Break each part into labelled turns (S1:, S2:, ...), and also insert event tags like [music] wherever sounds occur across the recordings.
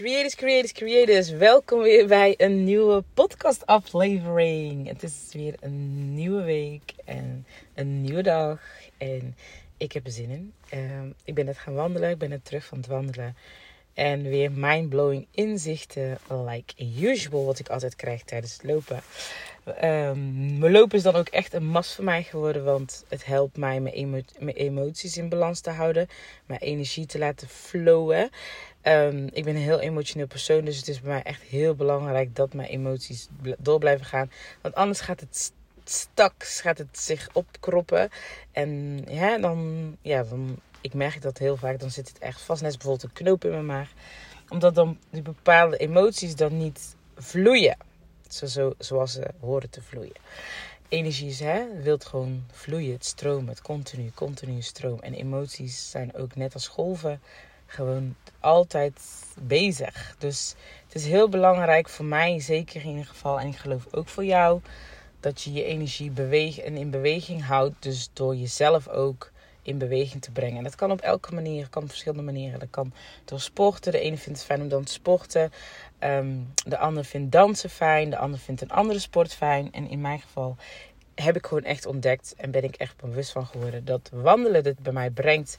S1: Creators, creators, creators. Welkom weer bij een nieuwe podcast aflevering. Het is weer een nieuwe week en een nieuwe dag. En ik heb er zin in. Ehm, ik ben net gaan wandelen. Ik ben net terug van het wandelen. En weer mindblowing inzichten, like usual, wat ik altijd krijg tijdens het lopen. Um, mijn lopen is dan ook echt een mas voor mij geworden, want het helpt mij mijn, emoties in balans te houden, mijn energie te laten flowen. Um, ik ben een heel emotioneel persoon, dus het is bij mij echt heel belangrijk dat mijn emoties door blijven gaan. Want anders gaat het straks gaat het zich opkroppen. En ja, dan, ja, dan ik merk dat heel vaak, dan zit het echt vast. Net bijvoorbeeld een knoop in mijn maag. Omdat dan die bepaalde emoties dan niet vloeien. Zo, zoals ze horen te vloeien. Energie is, hè, wilt gewoon vloeien. Het stromen, het continu, continu stroom. En emoties zijn ook net als golven gewoon altijd bezig. Dus het is heel belangrijk voor mij, zeker in ieder geval, en ik geloof ook voor jou, dat je je energie beweegt en in beweging houdt. Dus door jezelf ook in beweging te brengen. En dat kan op elke manier, kan op verschillende manieren. Dat kan door sporten. De ene vindt het fijn om dan te sporten. Ehm, de ander vindt dansen fijn. De ander vindt een andere sport fijn. En in mijn geval heb ik gewoon echt ontdekt en ben ik echt bewust van geworden dat wandelen dit bij mij brengt.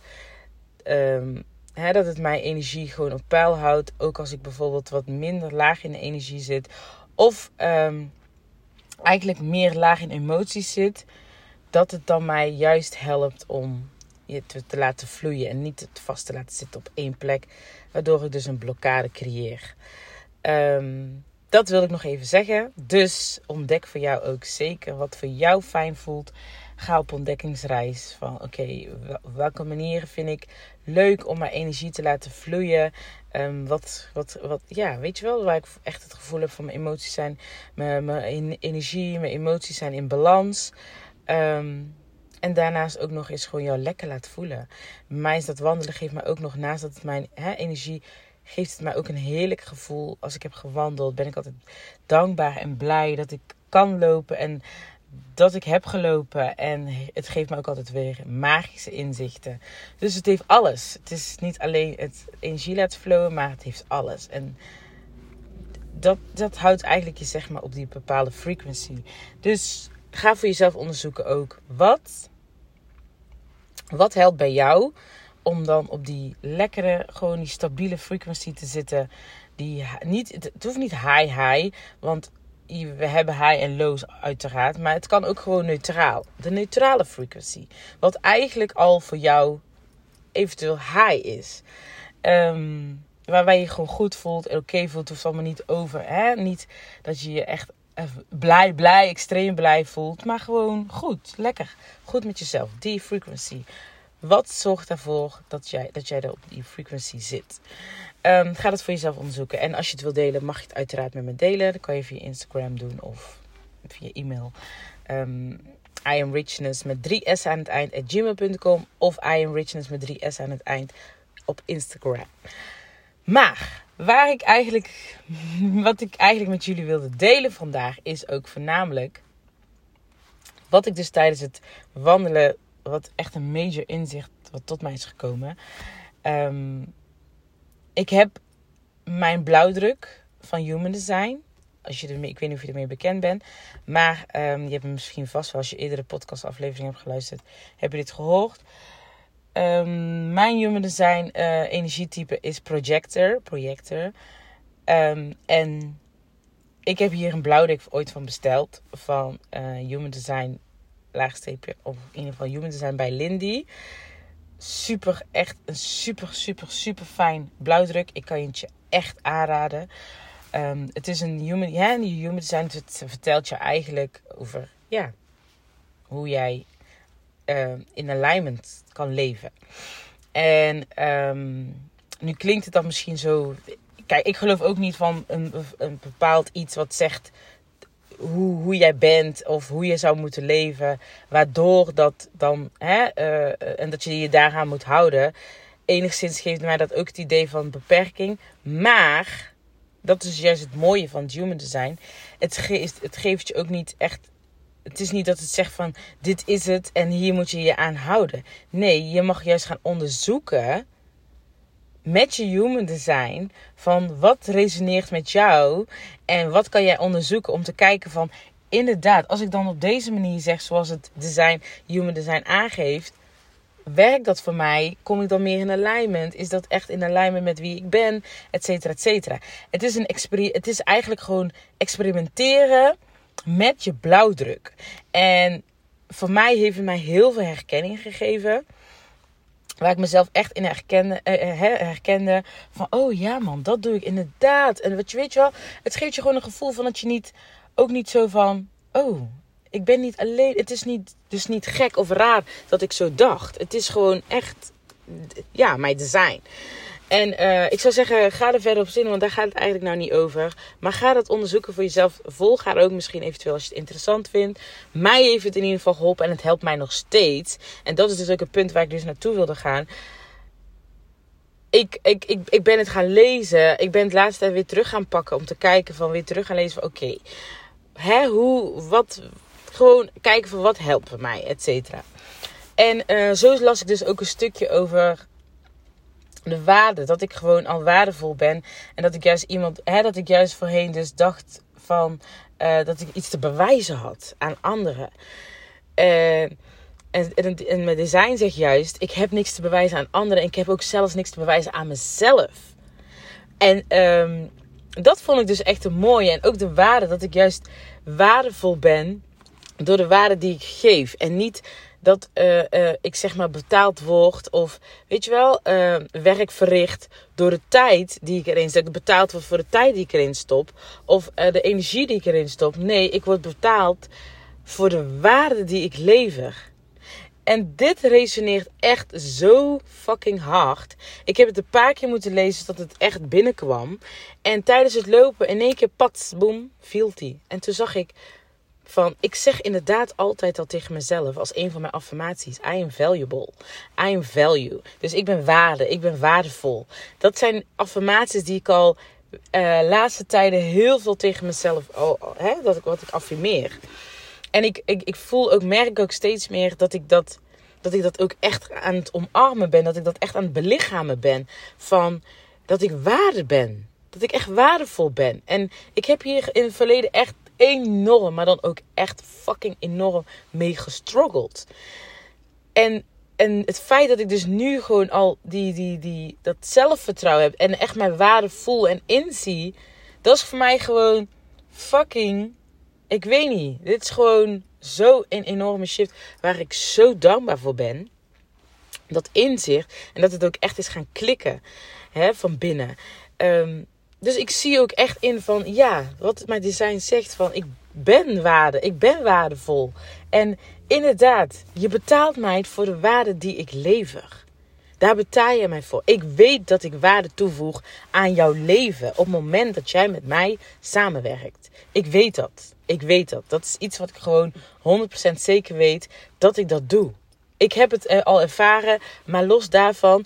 S1: Um, dat het mijn energie gewoon op peil houdt. Ook als ik bijvoorbeeld wat minder laag in de energie zit. Of ehm, eigenlijk meer laag in emoties zit. Dat het dan mij juist helpt om je te, te laten vloeien. En niet het vast te laten zitten op één plek. Waardoor ik dus een blokkade creëer. Ehm, dat wil ik nog even zeggen. Dus ontdek voor jou ook zeker wat voor jou fijn voelt. Ga op ontdekkingsreis van oké, welke manieren vind ik leuk om mijn energie te laten vloeien. Um, wat, wat, wat, ja, weet je wel, waar ik echt het gevoel heb van mijn emoties zijn, mijn, mijn energie, mijn emoties zijn in balans. Um, en daarnaast ook nog eens gewoon jou lekker laten voelen. Bij mij is dat wandelen geeft mij ook nog naast dat het mijn hè, energie geeft het mij ook een heerlijk gevoel. Als ik heb gewandeld, ben ik altijd dankbaar en blij dat ik kan lopen en dat ik heb gelopen. En het geeft me ook altijd weer magische inzichten. Dus het heeft alles. Het is niet alleen het energie laten flowen, maar het heeft alles. En dat, dat houdt eigenlijk je zeg maar op die bepaalde frequency. Dus ga voor jezelf onderzoeken ook. Wat, wat helpt bij jou om dan op die lekkere, gewoon die stabiele frequency te zitten. Die niet, het hoeft niet high-high, want we hebben high en lows uiteraard. Maar het kan ook gewoon neutraal. De neutrale frequency. Wat eigenlijk al voor jou eventueel high is. Um, waarbij je gewoon goed voelt en oké voelt. Hoeft allemaal niet over. Hè? Niet dat je je echt blij, blij, extreem blij voelt. Maar gewoon goed, lekker. Goed met jezelf. Die frequency. Wat zorgt ervoor dat jij, dat jij er op die frequency zit? Um, ga dat voor jezelf onderzoeken. En als je het wil delen, mag je het uiteraard met me delen. Dat kan je via Instagram doen of via e-mail. Um, I am richness met 3 s aan het eind at gmail.com of I am richness met 3 s aan het eind op Instagram. Maar waar ik eigenlijk, [laughs] wat ik eigenlijk met jullie wilde delen vandaag is ook voornamelijk wat ik dus tijdens het wandelen, wat echt een major inzicht wat tot mij is gekomen. Um, ik heb mijn blauwdruk van Human Design. Als je ermee, ik weet niet of je ermee bekend bent. Maar um, je hebt misschien vast wel, als je eerdere podcastaflevering hebt geluisterd, heb je dit gehoord. Um, mijn Human Design uh, energietype is projector. projector. En ik heb hier een blauwdruk ooit van besteld. Van uh, Human Design laagstreepje. Of in ieder geval Human Design bij Lindy super, echt een super, super, super fijn blauwdruk. Ik kan je het je echt aanraden. Um, het is een human, ja, die human design het vertelt je eigenlijk over ja, hoe jij uh, in alignment kan leven. En um, nu klinkt het dan misschien zo. Kijk, ik geloof ook niet van een, een bepaald iets wat zegt hoe, hoe jij bent of hoe je zou moeten leven. Waardoor dat dan, hè, uh, en dat je je daaraan moet houden. Enigszins geeft mij dat ook het idee van beperking. Maar, dat is juist het mooie van het human design. Het geeft, het geeft je ook niet echt het is niet dat het zegt van dit is het en hier moet je je aan houden. Nee, je mag juist gaan onderzoeken met je human design van wat resoneert met jou en wat kan jij onderzoeken om te kijken van inderdaad, als ik dan op deze manier zeg zoals het design, human design aangeeft, werkt dat voor mij? Kom ik dan meer in alignment? Is dat echt in alignment met wie ik ben? Etcetera, etcetera. Het is, een het is eigenlijk gewoon experimenteren met je blauwdruk. En voor mij heeft het mij heel veel herkenning gegeven. Waar ik mezelf echt in herkende, eh, eh herkende. Van, oh ja man, dat doe ik inderdaad. En wat je weet je wel, het geeft je gewoon een gevoel van dat je niet... Ook niet zo van, oh, ik ben niet alleen. Het is niet, dus niet gek of raar dat ik zo dacht. Het is gewoon echt, ja, mijn design. En uh, ik zou zeggen, ga er verder op zin, want daar gaat het eigenlijk nou niet over. Maar ga dat onderzoeken voor jezelf. Volg haar ook misschien eventueel als je het interessant vindt. Mij heeft het in ieder geval geholpen en het helpt mij nog steeds. En dat is dus ook het punt waar ik dus naartoe wilde gaan. Ik, ik, ik, ik ben het gaan lezen. Ik ben het laatste weer terug gaan pakken om te kijken van weer terug gaan lezen van oké. hè, hoe, wat, gewoon kijken van wat helpt mij, et cetera. En uh, zo las ik dus ook een stukje over de waarde. Dat ik gewoon al waardevol ben. En dat ik juist iemand, hè, dat ik juist voorheen dus dacht van uh, dat ik iets te bewijzen had aan anderen. Uh, en, en, en, mijn design zegt juist: ik heb niks te bewijzen aan anderen. En ik heb ook zelfs niks te bewijzen aan mezelf. En um, dat vond ik dus echt een mooie. En ook de waarde dat ik juist waardevol ben door de waarde die ik geef. En niet dat uh, uh, ik zeg maar betaald word of weet je wel, uh, werk verricht door de tijd die ik erin zet. Betaald word voor de tijd die ik erin stop of de energie die ik erin stop. Nee, ik word betaald voor de waarde die ik lever. En dit resoneert echt zo fucking hard. Ik heb het een paar keer moeten lezen tot het echt binnenkwam. En tijdens het lopen in één keer pats, boem, viel die. En toen zag ik, van ik zeg inderdaad altijd al tegen mezelf als een van mijn affirmaties: I am valuable. I am value. Dus ik ben waarde, ik ben waardevol. Dat zijn affirmaties die ik al uh, laatste tijden heel veel tegen mezelf, oh, hè, dat ik wat ik affirmeer. En ik, ik, ik voel ook, merk ook steeds meer dat ik dat, dat ik dat ook echt aan het omarmen ben. Dat ik dat echt aan het belichamen ben. Van dat ik waarde ben. Dat ik echt waardevol ben. En ik heb hier in het verleden echt enorm, maar dan ook echt fucking enorm mee gestruggeld. En, en het feit dat ik dus nu gewoon al die, die, die, dat zelfvertrouwen heb en echt mijn waarde voel en inzie, dat is voor mij gewoon fucking, ik weet niet. Dit is gewoon zo een enorme shift waar ik zo dankbaar voor ben. Dat inzicht en dat het ook echt is gaan klikken hè, van binnen. Um, dus ik zie ook echt in van ja, wat mijn design zegt van ik ben waarde, ik ben waardevol. En inderdaad, je betaalt mij voor de waarde die ik lever. Daar betaal je mij voor. Ik weet dat ik waarde toevoeg aan jouw leven op het moment dat jij met mij samenwerkt. Ik weet dat. Ik weet dat. Dat is iets wat ik gewoon 100% zeker weet dat ik dat doe. Ik heb het al ervaren, maar los daarvan,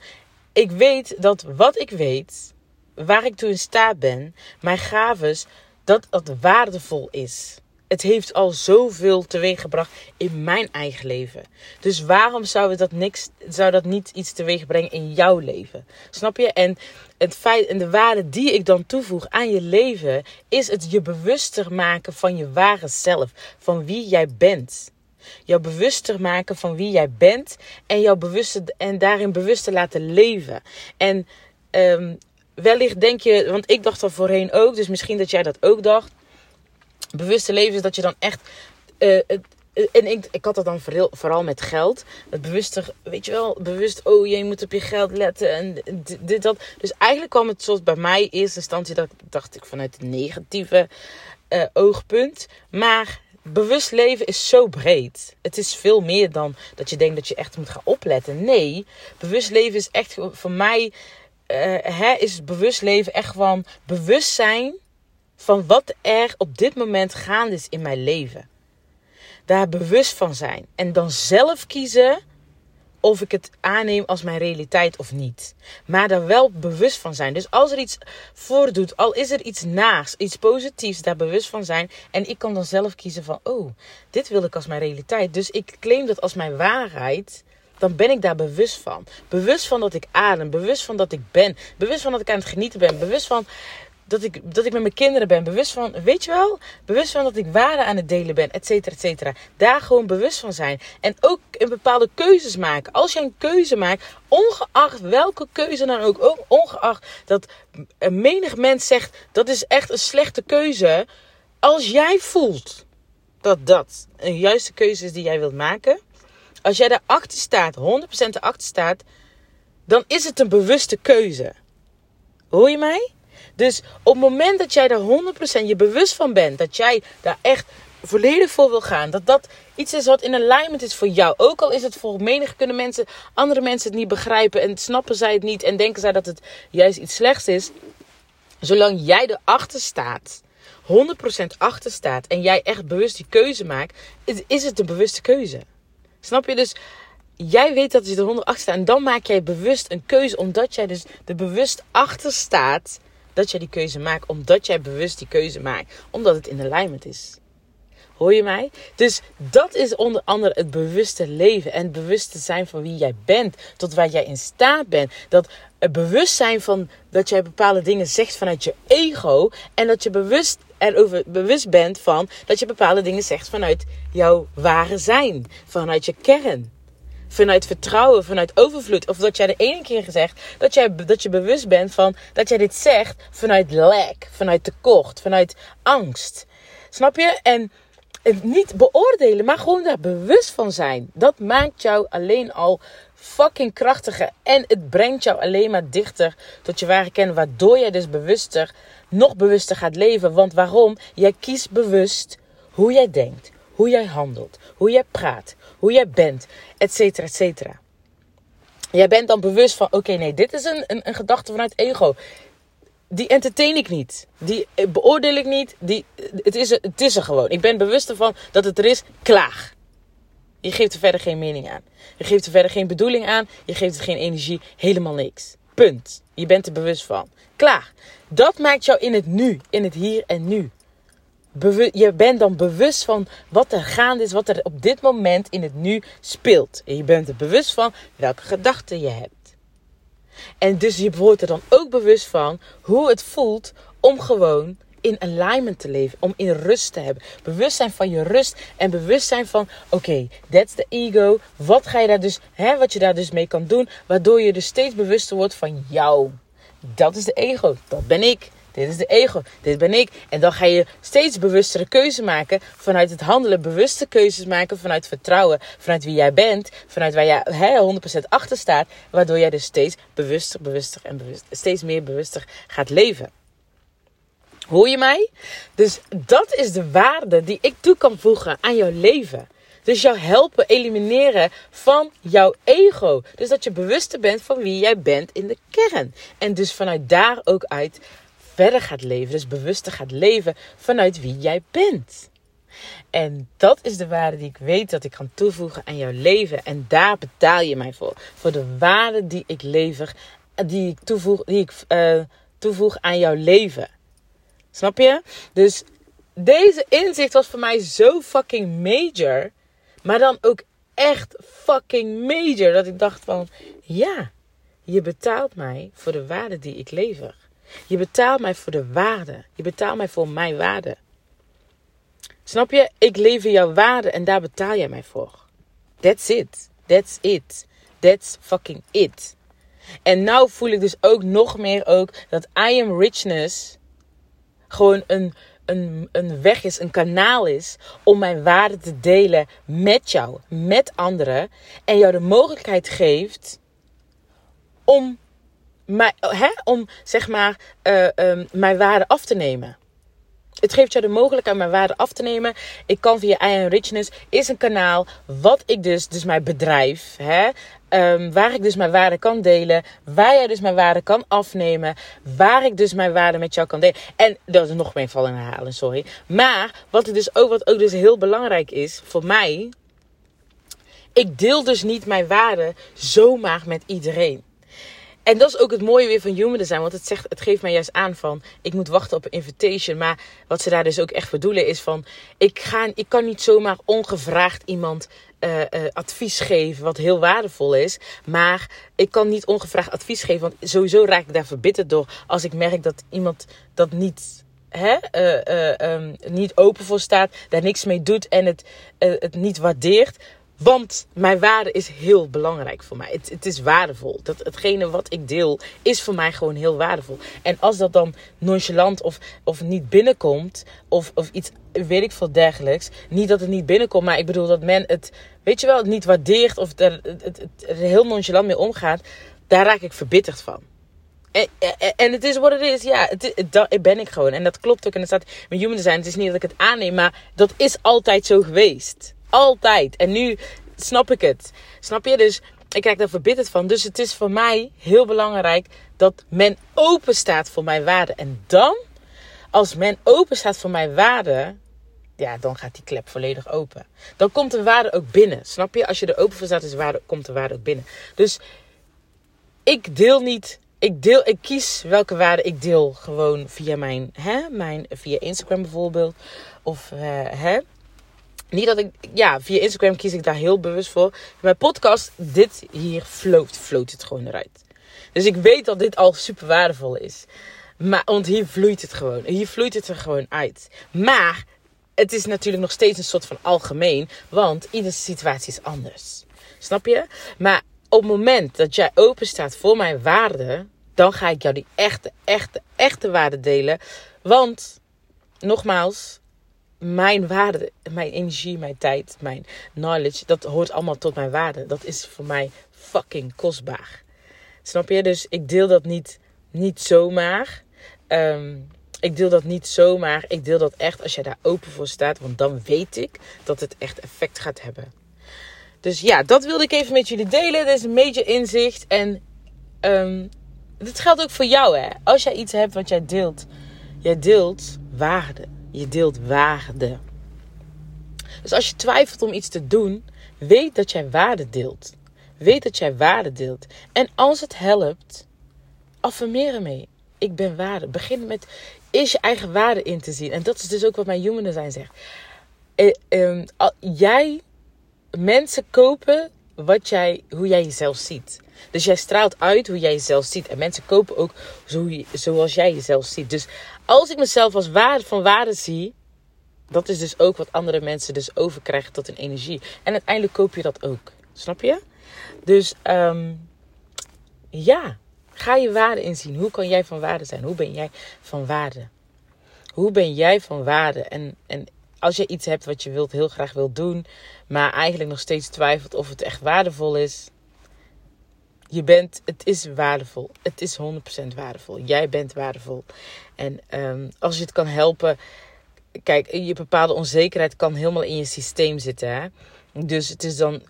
S1: ik weet dat wat ik weet, waar ik toe in staat ben, mijn gaves, dat dat waardevol is. Het heeft al zoveel teweeggebracht in mijn eigen leven. Dus waarom zou dat, niks, zou dat niet iets teweeg brengen in jouw leven? Snap je? En het feit en de waarde die ik dan toevoeg aan je leven, is het je bewuster maken van je ware zelf, van wie jij bent. Jou bewuster maken van wie jij bent en jou bewuster en daarin bewuster laten leven. En um, wellicht denk je, want ik dacht dat voorheen ook, dus misschien dat jij dat ook dacht. Bewuste leven is dat je dan echt. Uh, en ik, ik had dat dan vooral, met geld. Het bewuster, weet je wel, bewust, oh je moet op je geld letten en dit, dat. Dus eigenlijk kwam het zoals bij mij in eerste instantie, dat dacht ik vanuit het negatieve uh, oogpunt. Maar bewust leven is zo breed. Het is veel meer dan dat je denkt dat je echt moet gaan opletten. Nee, bewust leven is echt voor mij uh, is bewust leven echt gewoon bewustzijn van wat er op dit moment gaande is in mijn leven. Daar bewust van zijn. En dan zelf kiezen of ik het aanneem als mijn realiteit of niet. Maar daar wel bewust van zijn. Dus als er iets voordoet, al is er iets naast, iets positiefs, daar bewust van zijn. En ik kan dan zelf kiezen van, oh, dit wil ik als mijn realiteit. Dus ik claim dat als mijn waarheid dan ben ik daar bewust van. Bewust van dat ik adem, bewust van dat ik ben, bewust van dat ik aan het genieten ben, bewust van dat ik, dat ik met mijn kinderen ben. Bewust van, weet je wel? Bewust van dat ik waarde aan het delen ben, et cetera, et cetera. Daar gewoon bewust van zijn. En ook in bepaalde keuzes maken. Als je een keuze maakt, ongeacht welke keuze dan ook, ook ongeacht dat een menig mens zegt dat is echt een slechte keuze. Als jij voelt dat dat een juiste keuze is die jij wilt maken. Als jij daarachter staat, 100% erachter staat, dan is het een bewuste keuze. Hoor je mij? Dus op het moment dat jij daar 100% je bewust van bent, dat jij daar echt volledig voor wil gaan, dat dat iets is wat in alignment is voor jou. Ook al is het voor menig kunnen mensen, andere mensen het niet begrijpen en snappen zij het niet en denken zij dat het juist iets slechts is. Zolang jij erachter staat, 100% achter staat en jij echt bewust die keuze maakt, is het een bewuste keuze. Snap je? Dus jij weet dat je er 100 achter staat en dan maak jij bewust een keuze omdat jij dus er bewust achter staat dat jij die keuze maakt. Omdat jij bewust die keuze maakt. Omdat het in alignment is. Hoor je mij? Dus dat is onder andere het bewuste leven. En het bewuste zijn van wie jij bent. Tot waar jij in staat bent. Dat het bewustzijn van dat jij bepaalde dingen zegt vanuit je ego. En dat je bewust erover bewust bent van dat je bepaalde dingen zegt vanuit jouw ware zijn. Vanuit je kern vanuit vertrouwen, vanuit overvloed. Of dat jij de ene keer gezegd dat, jij, dat je bewust bent van dat jij dit zegt vanuit lack, vanuit tekort, vanuit angst. Snap je? En niet beoordelen, maar gewoon daar bewust van zijn. Dat maakt jou alleen al fucking krachtiger. En het brengt jou alleen maar dichter tot je ware kennen. Waardoor jij dus bewuster, nog bewuster gaat leven. Want waarom? Jij kiest bewust hoe jij denkt, hoe jij handelt, hoe jij praat, hoe jij bent, et cetera, et cetera. Jij bent dan bewust van, oké, nee, dit is een, een, een gedachte vanuit ego. Die entertain ik niet. Die beoordeel ik niet. Die, het, is, het is er gewoon. Ik ben bewust ervan dat het er is. Klaar. Je geeft er verder geen mening aan. Je geeft er verder geen bedoeling aan. Je geeft er geen energie. Helemaal niks. Punt. Je bent er bewust van. Klaar. Dat maakt jou in het nu. In het hier en nu je bent dan bewust van wat er gaande is, wat er op dit moment in het nu speelt. En je bent er bewust van welke gedachten je hebt. En dus je wordt er dan ook bewust van hoe het voelt om gewoon in alignment te leven, om in rust te hebben. Bewustzijn van je rust en bewustzijn van, oké, that's the ego. Wat ga je daar dus, hè, wat je daar dus mee kan doen, waardoor je dus steeds bewuster wordt van jou. Dat is de ego, dat ben ik. Dit is de ego. Dit ben ik. En dan ga je steeds bewustere keuzes maken. Vanuit het handelen bewuste keuzes maken. Vanuit vertrouwen. Vanuit wie jij bent. Vanuit waar jij hè, 100% achter staat. Waardoor jij dus steeds bewuster, bewuster en bewust, steeds meer bewuster gaat leven. Hoor je mij? Dus dat is de waarde die ik toe kan voegen aan jouw leven. Dus jou helpen elimineren van jouw ego. Dus dat je bewuster bent van wie jij bent in de kern. En dus vanuit daar ook uit verder gaat leven, dus bewuster gaat leven vanuit wie jij bent. En dat is de waarde die ik weet dat ik kan toevoegen aan jouw leven. En daar betaal je mij voor. Voor de waarde die ik lever, die ik toevoeg, die ik, uh, toevoeg aan jouw leven. Snap je? Dus deze inzicht was voor mij zo fucking major. Maar dan ook echt fucking major. Dat ik dacht van, ja, je betaalt mij voor de waarde die ik lever. Je betaalt mij voor de waarde. Je betaalt mij voor mijn waarde. Snap je? Ik lever jouw waarde en daar betaal jij mij voor. That's it. That's it. That's fucking it. En nou voel ik dus ook nog meer ook dat I am richness gewoon een, een, een weg is, een kanaal is om mijn waarde te delen met jou, met anderen. En jou de mogelijkheid geeft om hè, om zeg maar uh, um, mijn waarde af te nemen. Het geeft jou de mogelijkheid mijn waarde af te nemen. Ik kan via I Richness is een kanaal wat ik dus, dus mijn bedrijf, hè, um, waar ik dus mijn waarde kan delen, waar jij dus mijn waarde kan afnemen, waar ik dus mijn waarde met jou kan delen. En dat is nog meer vallen herhalen, sorry. Maar wat, dus ook, wat ook dus heel belangrijk is voor mij, ik deel dus niet mijn waarde zomaar met iedereen. En dat is ook het mooie weer van human design. Want het, zegt, het geeft mij juist aan van... Ik moet wachten op een invitation. Maar wat ze daar dus ook echt bedoelen is van... Ik, ga, ik kan niet zomaar ongevraagd iemand uh, uh, advies geven. Wat heel waardevol is. Maar ik kan niet ongevraagd advies geven. Want sowieso raak ik daar verbitterd door. Als ik merk dat iemand dat niet... Hè, uh, um, niet open voor staat, daar niks mee doet en het, het niet waardeert. Want mijn waarde is heel belangrijk voor mij. Het, het, is waardevol. Dat, hetgene wat ik deel is voor mij gewoon heel waardevol. En als dat dan nonchalant of, of niet binnenkomt, of, of iets, weet ik veel dergelijks. Niet dat het niet binnenkomt, maar ik bedoel dat men het, weet je wel, niet waardeert of er, het, het, er heel nonchalant mee omgaat. Daar raak ik verbitterd van. En, het is wat het is. Ja, dat ben ik gewoon. En dat klopt ook. En er staat met human design. Het is niet dat ik het aanneem, maar dat is altijd zo geweest. Altijd. En nu snap ik het. Snap je? Dus ik krijg daar verbitterd van. Dus het is voor mij heel belangrijk dat men open staat voor mijn waarde. En dan, als men open staat voor mijn waarde, ja, dan gaat die klep volledig open. Dan komt de waarde ook binnen. Snap je? Als je er open voor staat, is waarde, komt de waarde ook binnen. Dus ik deel niet. Ik, deel, ik kies welke waarde ik deel. Gewoon via mijn, hè, mijn via Instagram bijvoorbeeld. Of uh, hè, niet dat ik, ja, via Instagram kies ik daar heel bewust voor. Mijn podcast, dit hier float, float het gewoon eruit. Dus ik weet dat dit al super waardevol is. Maar, want hier vloeit het gewoon. Hier vloeit het er gewoon uit. Maar het is natuurlijk nog steeds een soort van algemeen. Want iedere situatie is anders. Snap je? Maar op het moment dat jij open staat voor mijn waarde. Dan ga ik jou die echte, echte, echte waarde delen. Want, nogmaals, mijn waarde, mijn energie, mijn tijd, mijn knowledge, dat hoort allemaal tot mijn waarde. Dat is voor mij fucking kostbaar. Snap je? Dus ik deel dat niet, niet zomaar. Ehm, ik deel dat niet zomaar. Ik deel dat echt als jij daar open voor staat. Want dan weet ik dat het echt effect gaat hebben. Dus ja, dat wilde ik even met jullie delen. Dit is een major inzicht. En um, geldt ook voor jou, hè. Als jij iets hebt wat jij deelt. Jij deelt waarde. Je deelt waarde. Dus als je twijfelt om iets te doen, weet dat jij waarde deelt. Weet dat jij waarde deelt. En als het helpt, affirmeer ermee. Ik ben waarde. Begin met is je eigen waarde in te zien. En dat is dus ook wat mijn human zijn zegt. Eh, ehm, jij, mensen kopen wat jij, hoe jij jezelf ziet. Dus jij straalt uit hoe jij jezelf ziet. En mensen kopen ook zo, zoals jij jezelf ziet. Dus als ik mezelf als waarde van waarde zie, dat is dus ook wat andere mensen dus overkrijgen tot een energie. En uiteindelijk koop je dat ook. Snap je? Dus um, ja, ga je waarde inzien. Hoe kan jij van waarde zijn? Hoe ben jij van waarde? Hoe ben jij van waarde? En, en als je iets hebt wat je wilt, heel graag wilt doen, maar eigenlijk nog steeds twijfelt of het echt waardevol is. Je bent, het is waardevol. Het is 100% waardevol. Jij bent waardevol. En um, als je het kan helpen. Kijk, je bepaalde onzekerheid kan helemaal in je systeem zitten. Hè? Dus het is dan.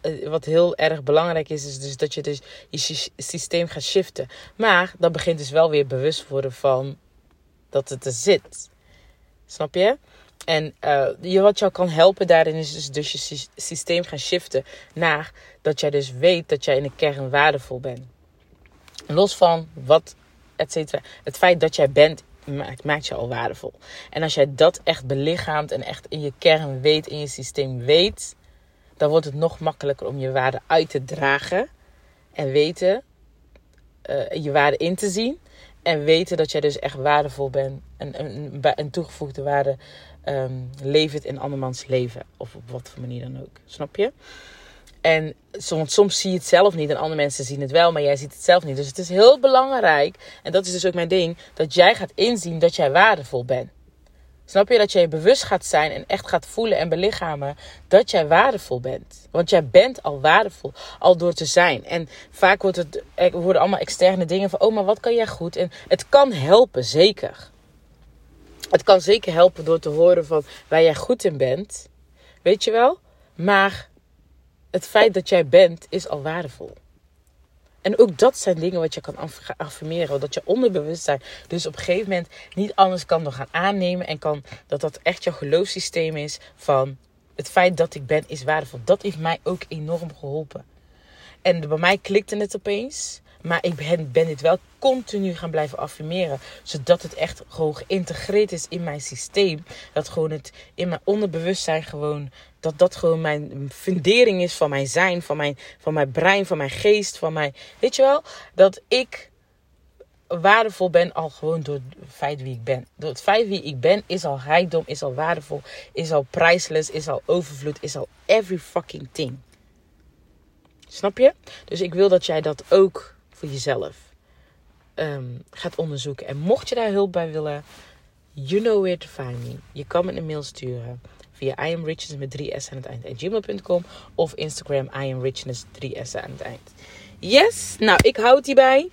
S1: Eh, wat heel erg belangrijk is, is dus dat je dus je systeem gaat shiften. Maar dan begint dus wel weer bewust worden van dat het er zit. Snap je? En uh, wat jou kan helpen daarin is dus, dus je systeem gaan shiften naar dat jij dus weet dat jij in de kern waardevol bent. Los van wat, et cetera. Het feit dat jij bent maakt, je al waardevol. En als jij dat echt belichaamt en echt in je kern weet, in je systeem weet, dan wordt het nog makkelijker om je waarde uit te dragen. En weten, uh, je waarde in te zien. En weten dat jij dus echt waardevol bent. En een toegevoegde waarde um, levert in andermans leven. Of op wat voor manier dan ook. Snap je? En soms, soms zie je het zelf niet en andere mensen zien het wel, maar jij ziet het zelf niet. Dus het is heel belangrijk, en dat is dus ook mijn ding, dat jij gaat inzien dat jij waardevol bent. Snap je dat jij bewust gaat zijn en echt gaat voelen en belichamen dat jij waardevol bent? Want jij bent al waardevol, al door te zijn. En vaak wordt het, worden allemaal externe dingen van, oh, maar wat kan jij goed? En het kan helpen, zeker. Het kan zeker helpen door te horen van waar jij goed in bent. Weet je wel? Maar het feit dat jij bent is al waardevol. En ook dat zijn dingen wat je kan affirmeren. Dat je onderbewustzijn dus op een gegeven moment niet anders kan dan gaan aannemen. En kan, dat dat echt jouw geloofssysteem is van het feit dat ik ben is waardevol. Dat heeft mij ook enorm geholpen. En bij mij klikte het opeens. Maar ik ben, ben dit wel continu gaan blijven affirmeren. Zodat het echt gewoon geïntegreerd is in mijn systeem. Dat gewoon het in mijn onderbewustzijn gewoon. Dat dat gewoon mijn fundering is van mijn zijn, van mijn, van mijn brein, van mijn geest, van mijn. Weet je wel? Dat ik waardevol ben al gewoon door het feit wie ik ben. Door het feit wie ik ben is al rijkdom, is al waardevol, is al prijsless, is al overvloed, is al every fucking thing. Snap je? Dus ik wil dat jij dat ook voor jezelf ehm, gaat onderzoeken. En mocht je daar hulp bij willen, you know where to find me. Je kan me een mail sturen via iamriches met 3s aan het eind gmail.com of Instagram iamriches 3s aan het eind. Yes, nou ik houd hierbij.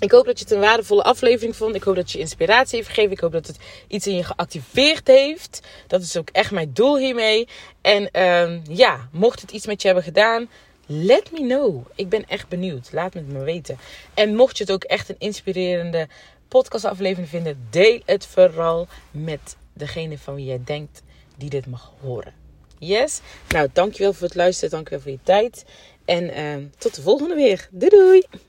S1: Ik hoop dat je het een waardevolle aflevering vond. Ik hoop dat je inspiratie heeft gegeven. Ik hoop dat het iets in je geactiveerd heeft. Dat is ook echt mijn doel hiermee. En ehm, ja, mocht het iets met je hebben gedaan, let me know. Ik ben echt benieuwd. Laat het me weten. En mocht je het ook echt een inspirerende podcastaflevering vinden, deel het vooral met degene van wie jij denkt die dit mag horen. Yes? Nou, dankjewel voor het luisteren. Dankjewel voor je tijd. En ehm, tot de volgende weer. Doei doei!